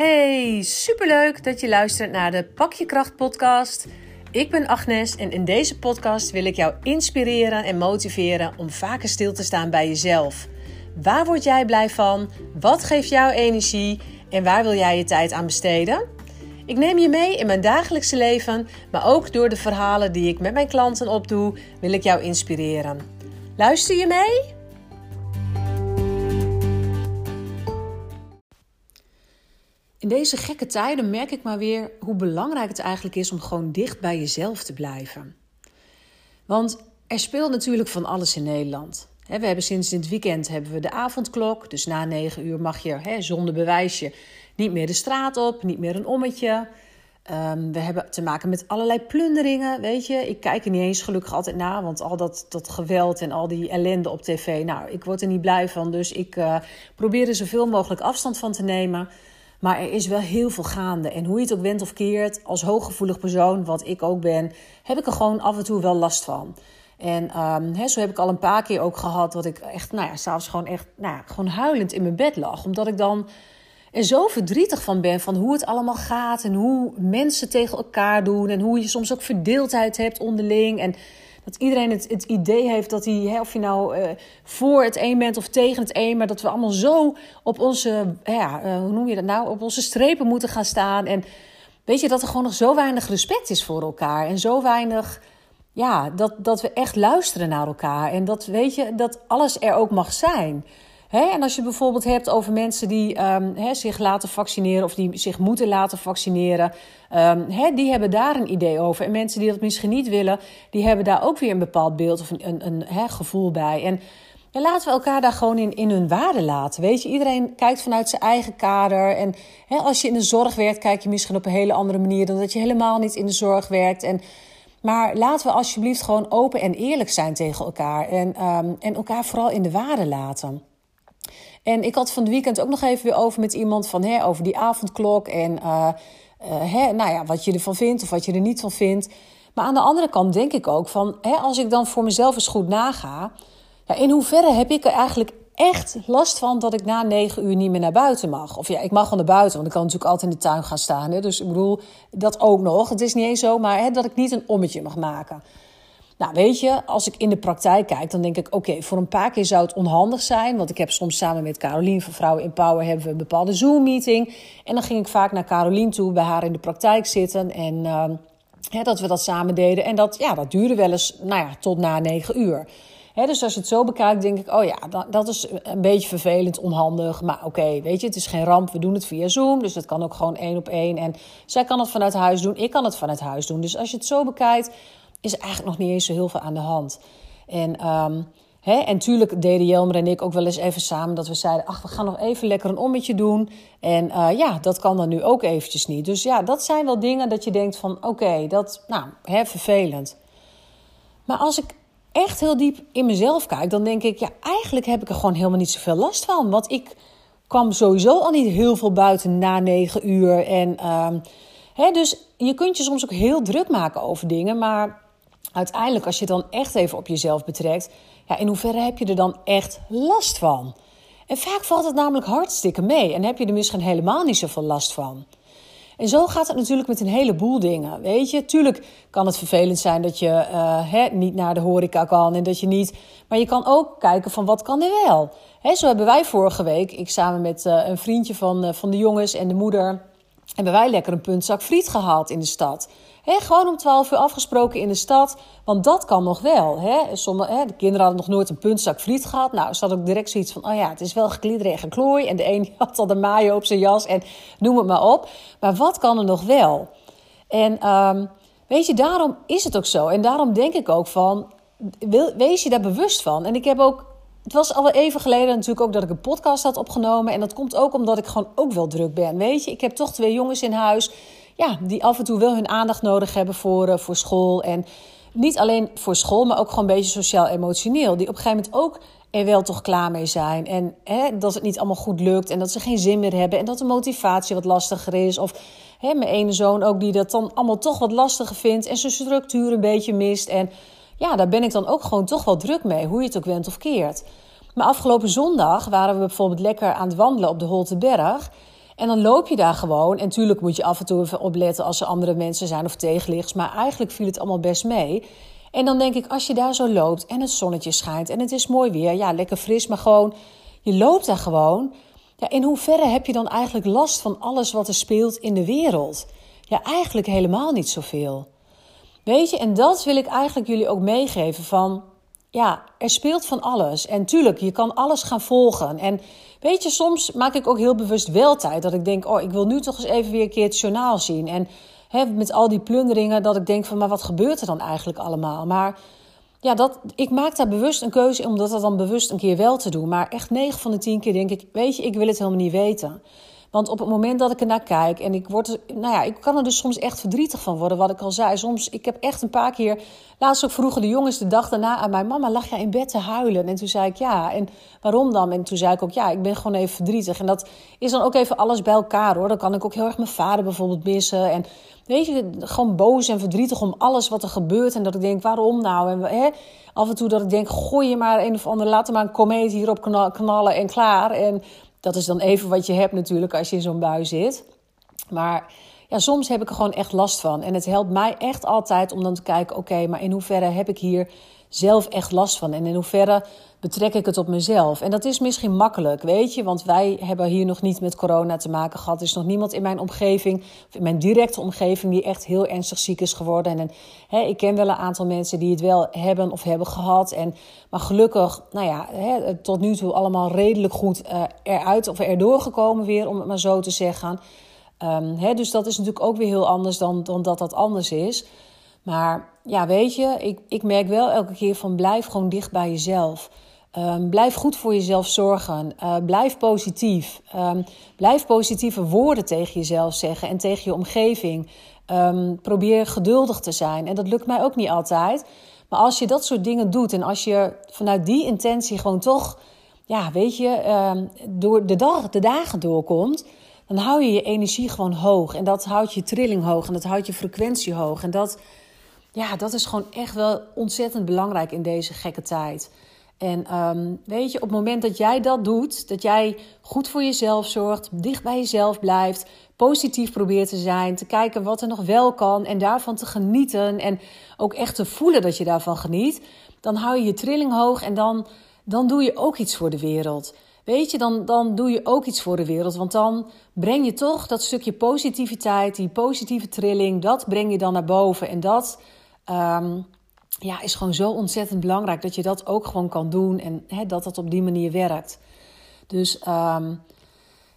Hey, superleuk dat je luistert naar de Pak je Kracht podcast. Ik ben Agnes en in deze podcast wil ik jou inspireren en motiveren om vaker stil te staan bij jezelf. Waar word jij blij van? Wat geeft jou energie? En waar wil jij je tijd aan besteden? Ik neem je mee in mijn dagelijkse leven, maar ook door de verhalen die ik met mijn klanten opdoe, wil ik jou inspireren. Luister je mee? In deze gekke tijden merk ik maar weer hoe belangrijk het eigenlijk is om gewoon dicht bij jezelf te blijven. Want er speelt natuurlijk van alles in Nederland. We hebben sinds dit weekend hebben we de avondklok. Dus na negen uur mag je zonder bewijsje niet meer de straat op, niet meer een ommetje. Um, we hebben te maken met allerlei plunderingen, weet je. Ik kijk er niet eens gelukkig altijd naar, want al dat, dat geweld en al die ellende op tv... nou, ik word er niet blij van, dus ik uh, probeer er zoveel mogelijk afstand van te nemen... Maar er is wel heel veel gaande. En hoe je het ook went of keert, als hooggevoelig persoon, wat ik ook ben, heb ik er gewoon af en toe wel last van. En um, zo heb ik al een paar keer ook gehad dat ik echt, nou ja, s'avonds gewoon echt, nou ja, gewoon huilend in mijn bed lag. Omdat ik dan er zo verdrietig van ben van hoe het allemaal gaat en hoe mensen tegen elkaar doen en hoe je soms ook verdeeldheid hebt onderling. En dat iedereen het, het idee heeft dat hij, of je nou uh, voor het een bent of tegen het een, maar dat we allemaal zo op onze, ja, uh, hoe noem je dat nou, op onze strepen moeten gaan staan. En weet je, dat er gewoon nog zo weinig respect is voor elkaar en zo weinig, ja, dat, dat we echt luisteren naar elkaar. En dat, weet je, dat alles er ook mag zijn. En als je bijvoorbeeld hebt over mensen die he, zich laten vaccineren of die zich moeten laten vaccineren, he, die hebben daar een idee over. En mensen die dat misschien niet willen, die hebben daar ook weer een bepaald beeld of een, een, gevoel bij. En ja, laten we elkaar daar gewoon in, in hun waarde laten. Weet je, iedereen kijkt vanuit zijn eigen kader. En als je in de zorg werkt, kijk je misschien op een hele andere manier dan dat je helemaal niet in de zorg werkt. En maar laten we alsjeblieft gewoon open en eerlijk zijn tegen elkaar. En, um, en elkaar vooral in de waarde laten. En ik had van het weekend ook nog even weer over met iemand van, hè, over die avondklok en uh, uh, hè, nou ja, wat je ervan vindt of wat je er niet van vindt. Maar aan de andere kant denk ik ook van, hè, als ik dan voor mezelf eens goed naga, ja, in hoeverre heb ik er eigenlijk echt last van dat ik na negen uur niet meer naar buiten mag. Of ja, ik mag wel naar buiten, want ik kan natuurlijk altijd in de tuin gaan staan. Hè? Dus ik bedoel, dat ook nog. Het is niet eens zo, maar hè, dat ik niet een ommetje mag maken. Nou, weet je, als ik in de praktijk kijk, dan denk ik: oké, voor een paar keer zou het onhandig zijn. Want ik heb soms samen met Carolien van Vrouwen in Power hebben we een bepaalde Zoom-meeting. En dan ging ik vaak naar Carolien toe, bij haar in de praktijk zitten. En uh, dat we dat samen deden. En dat, ja, dat duurde wel eens nou ja, tot na negen uur. dus als je het zo bekijkt, denk ik: oh ja, dat, dat is een beetje vervelend, onhandig. Maar oké, weet je, het is geen ramp. We doen het via Zoom. Dus dat kan ook gewoon één op één. En zij kan het vanuit huis doen, ik kan het vanuit huis doen. Dus als je het zo bekijkt is eigenlijk nog niet eens zo heel veel aan de hand. En, um, hè, en tuurlijk deden Jelmer en ik ook wel eens even samen dat we zeiden: ach, we gaan nog even lekker een ommetje doen. En uh, ja, dat kan dan nu ook eventjes niet. Dus ja, dat zijn wel dingen dat je denkt: van oké, dat, nou, hè, vervelend. Maar als ik echt heel diep in mezelf kijk, dan denk ik: ja, eigenlijk heb ik er gewoon helemaal niet zoveel last van. Want ik kwam sowieso al niet heel veel buiten na negen uur. En. Um, Hè, dus je kunt je soms ook heel druk maken over dingen, maar uiteindelijk, als je het dan echt even op jezelf betrekt, ja, in hoeverre heb je er dan echt last van? En vaak valt het namelijk hartstikke mee en heb je er misschien helemaal niet zoveel last van. En zo gaat het natuurlijk met een heleboel dingen. Weet je, tuurlijk kan het vervelend zijn dat je uh, niet naar de horeca kan en dat je niet. Maar je kan ook kijken van wat kan er wel. Hè, zo hebben wij vorige week, ik samen met uh, een vriendje van, uh, van de jongens en de moeder, hebben wij lekker een puntzak friet gehaald in de stad. He, gewoon om 12 uur afgesproken in de stad. Want dat kan nog wel. He. Sommige, de kinderen hadden nog nooit een puntzak friet gehad. Nou, ze hadden ook direct zoiets van: oh ja, het is wel gekliederen en geklooi. En de een had al de mayo op zijn jas en noem het maar op. Maar wat kan er nog wel? En um, weet je, daarom is het ook zo. En daarom denk ik ook van: wees je daar bewust van. En ik heb ook het was al even geleden natuurlijk ook dat ik een podcast had opgenomen. En dat komt ook omdat ik gewoon ook wel druk ben. Weet je, ik heb toch twee jongens in huis. Ja, die af en toe wel hun aandacht nodig hebben voor, uh, voor school. En niet alleen voor school, maar ook gewoon een beetje sociaal-emotioneel. Die op een gegeven moment ook er wel toch klaar mee zijn. En hè, dat het niet allemaal goed lukt. En dat ze geen zin meer hebben. En dat de motivatie wat lastiger is. Of hè, mijn ene zoon ook die dat dan allemaal toch wat lastiger vindt. En zijn structuur een beetje mist. En ja, daar ben ik dan ook gewoon toch wel druk mee, hoe je het ook went of keert. Maar afgelopen zondag waren we bijvoorbeeld lekker aan het wandelen op de Holteberg. En dan loop je daar gewoon. En natuurlijk moet je af en toe even opletten als er andere mensen zijn of tegenliggers. Maar eigenlijk viel het allemaal best mee. En dan denk ik, als je daar zo loopt en het zonnetje schijnt en het is mooi weer, ja, lekker fris, maar gewoon, je loopt daar gewoon. Ja, in hoeverre heb je dan eigenlijk last van alles wat er speelt in de wereld? Ja, eigenlijk helemaal niet zoveel. Weet je, en dat wil ik eigenlijk jullie ook meegeven van, ja, er speelt van alles. En tuurlijk, je kan alles gaan volgen. En weet je, soms maak ik ook heel bewust wel tijd dat ik denk, oh, ik wil nu toch eens even weer een keer het journaal zien. En hè, met al die plunderingen, dat ik denk van, maar wat gebeurt er dan eigenlijk allemaal? Maar ja, dat, ik maak daar bewust een keuze om dat dan bewust een keer wel te doen. Maar echt 9 van de 10 keer denk ik, weet je, ik wil het helemaal niet weten. Want op het moment dat ik er naar kijk en ik word, nou ja, ik kan er dus soms echt verdrietig van worden, wat ik al zei. Soms, ik heb echt een paar keer, laatst ook vroegen de jongens de dag daarna aan mijn mama, lag jij in bed te huilen? En toen zei ik ja. En waarom dan? En toen zei ik ook ja, ik ben gewoon even verdrietig. En dat is dan ook even alles bij elkaar hoor. Dan kan ik ook heel erg mijn vader bijvoorbeeld missen. En weet je, gewoon boos en verdrietig om alles wat er gebeurt. En dat ik denk, waarom nou? En hè, af en toe dat ik denk, gooi je maar een of ander, laat er maar een komeet hierop knallen en klaar. En dat is dan even wat je hebt natuurlijk als je in zo'n bui zit. Maar ja, soms heb ik er gewoon echt last van. En het helpt mij echt altijd om dan te kijken: oké, maar in hoeverre heb ik hier zelf echt last van? En in hoeverre betrek ik het op mezelf? En dat is misschien makkelijk, weet je, want wij hebben hier nog niet met corona te maken gehad. Er is nog niemand in mijn omgeving, in mijn directe omgeving, die echt heel ernstig ziek is geworden. En, hè, ik ken wel een aantal mensen die het wel hebben of hebben gehad. En, maar gelukkig, nou ja, tot nu toe allemaal redelijk goed uh, eruit of erdoor gekomen weer, om het maar zo te zeggen. Hè, dus dat is natuurlijk ook weer heel anders dan, dan dat dat anders is. Maar ja, weet je, ik, ik merk wel elke keer van blijf gewoon dicht bij jezelf. Um, blijf goed voor jezelf zorgen. Uh, blijf positief. Um, blijf positieve woorden tegen jezelf zeggen en tegen je omgeving. Um, probeer geduldig te zijn. En dat lukt mij ook niet altijd. Maar als je dat soort dingen doet en als je vanuit die intentie gewoon toch, ja, weet je, door de, dag, de dagen doorkomt, dan hou je je energie gewoon hoog. En dat houdt je trilling hoog en dat houdt je frequentie hoog. En dat, ja, dat is gewoon echt wel ontzettend belangrijk in deze gekke tijd. En um, weet je, op het moment dat jij dat doet, dat jij goed voor jezelf zorgt, dicht bij jezelf blijft, positief probeert te zijn, te kijken wat er nog wel kan en daarvan te genieten en ook echt te voelen dat je daarvan geniet, dan hou je je trilling hoog en dan, dan doe je ook iets voor de wereld. Weet je, dan, dan doe je ook iets voor de wereld. Want dan breng je toch dat stukje positiviteit, die positieve trilling, dat breng je dan naar boven. En dat um, ja, is gewoon zo ontzettend belangrijk dat je dat ook gewoon kan doen en dat dat op die manier werkt. Dus um,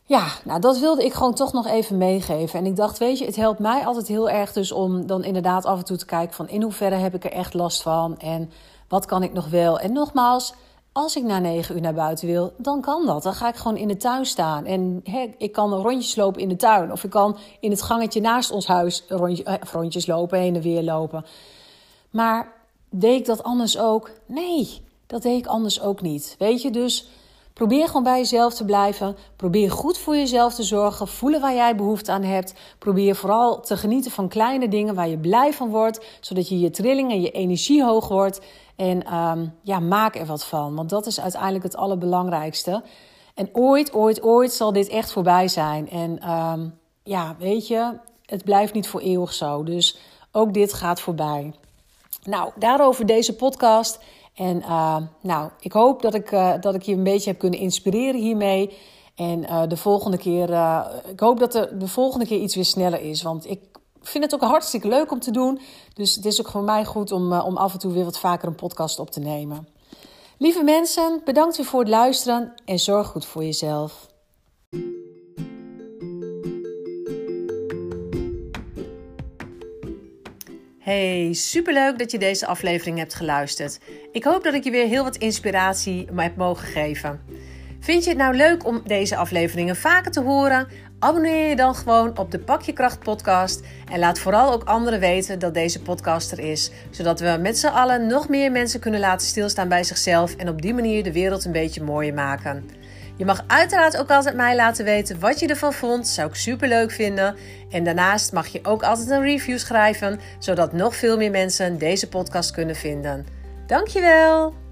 ja, nou dat wilde ik gewoon toch nog even meegeven. En ik dacht, weet je, het helpt mij altijd heel erg dus om dan inderdaad af en toe te kijken van in hoeverre heb ik er echt last van en wat kan ik nog wel. En nogmaals, als ik na negen uur naar buiten wil, dan kan dat. Dan ga ik gewoon in de tuin staan. En ik kan rondjes lopen in de tuin. Of ik kan in het gangetje naast ons huis eh, rondjes lopen, heen en weer lopen. Maar deed ik dat anders ook? Nee, dat deed ik anders ook niet. Weet je, dus probeer gewoon bij jezelf te blijven. Probeer goed voor jezelf te zorgen. Voelen waar jij behoefte aan hebt. Probeer vooral te genieten van kleine dingen waar je blij van wordt. Zodat je je trilling en je energie hoog wordt. En um, ja, maak er wat van. Want dat is uiteindelijk het allerbelangrijkste. En ooit, ooit, ooit zal dit echt voorbij zijn. En um, ja, weet je, het blijft niet voor eeuwig zo. Dus ook dit gaat voorbij. Nou, daarover deze podcast. En uh, nou, ik hoop dat ik, uh, dat ik je een beetje heb kunnen inspireren hiermee. En uh, de volgende keer, ik hoop dat er de volgende keer iets weer sneller is. Want ik vind het ook hartstikke leuk om te doen. Dus het is ook voor mij goed om, om af en toe weer wat vaker een podcast op te nemen. Lieve mensen, bedankt voor het luisteren en zorg goed voor jezelf. Hey, superleuk dat je deze aflevering hebt geluisterd. Ik hoop dat ik je weer heel wat inspiratie heb mogen geven. Vind je het nou leuk om deze afleveringen vaker te horen? Abonneer je dan gewoon op de Pak je Kracht podcast en laat vooral ook anderen weten dat deze podcast er is, zodat we met z'n allen nog meer mensen kunnen laten stilstaan bij zichzelf en op die manier de wereld een beetje mooier maken. Je mag uiteraard ook altijd mij laten weten wat je ervan vond. Zou ik super leuk vinden. En daarnaast mag je ook altijd een review schrijven, zodat nog veel meer mensen deze podcast kunnen vinden. Dankjewel!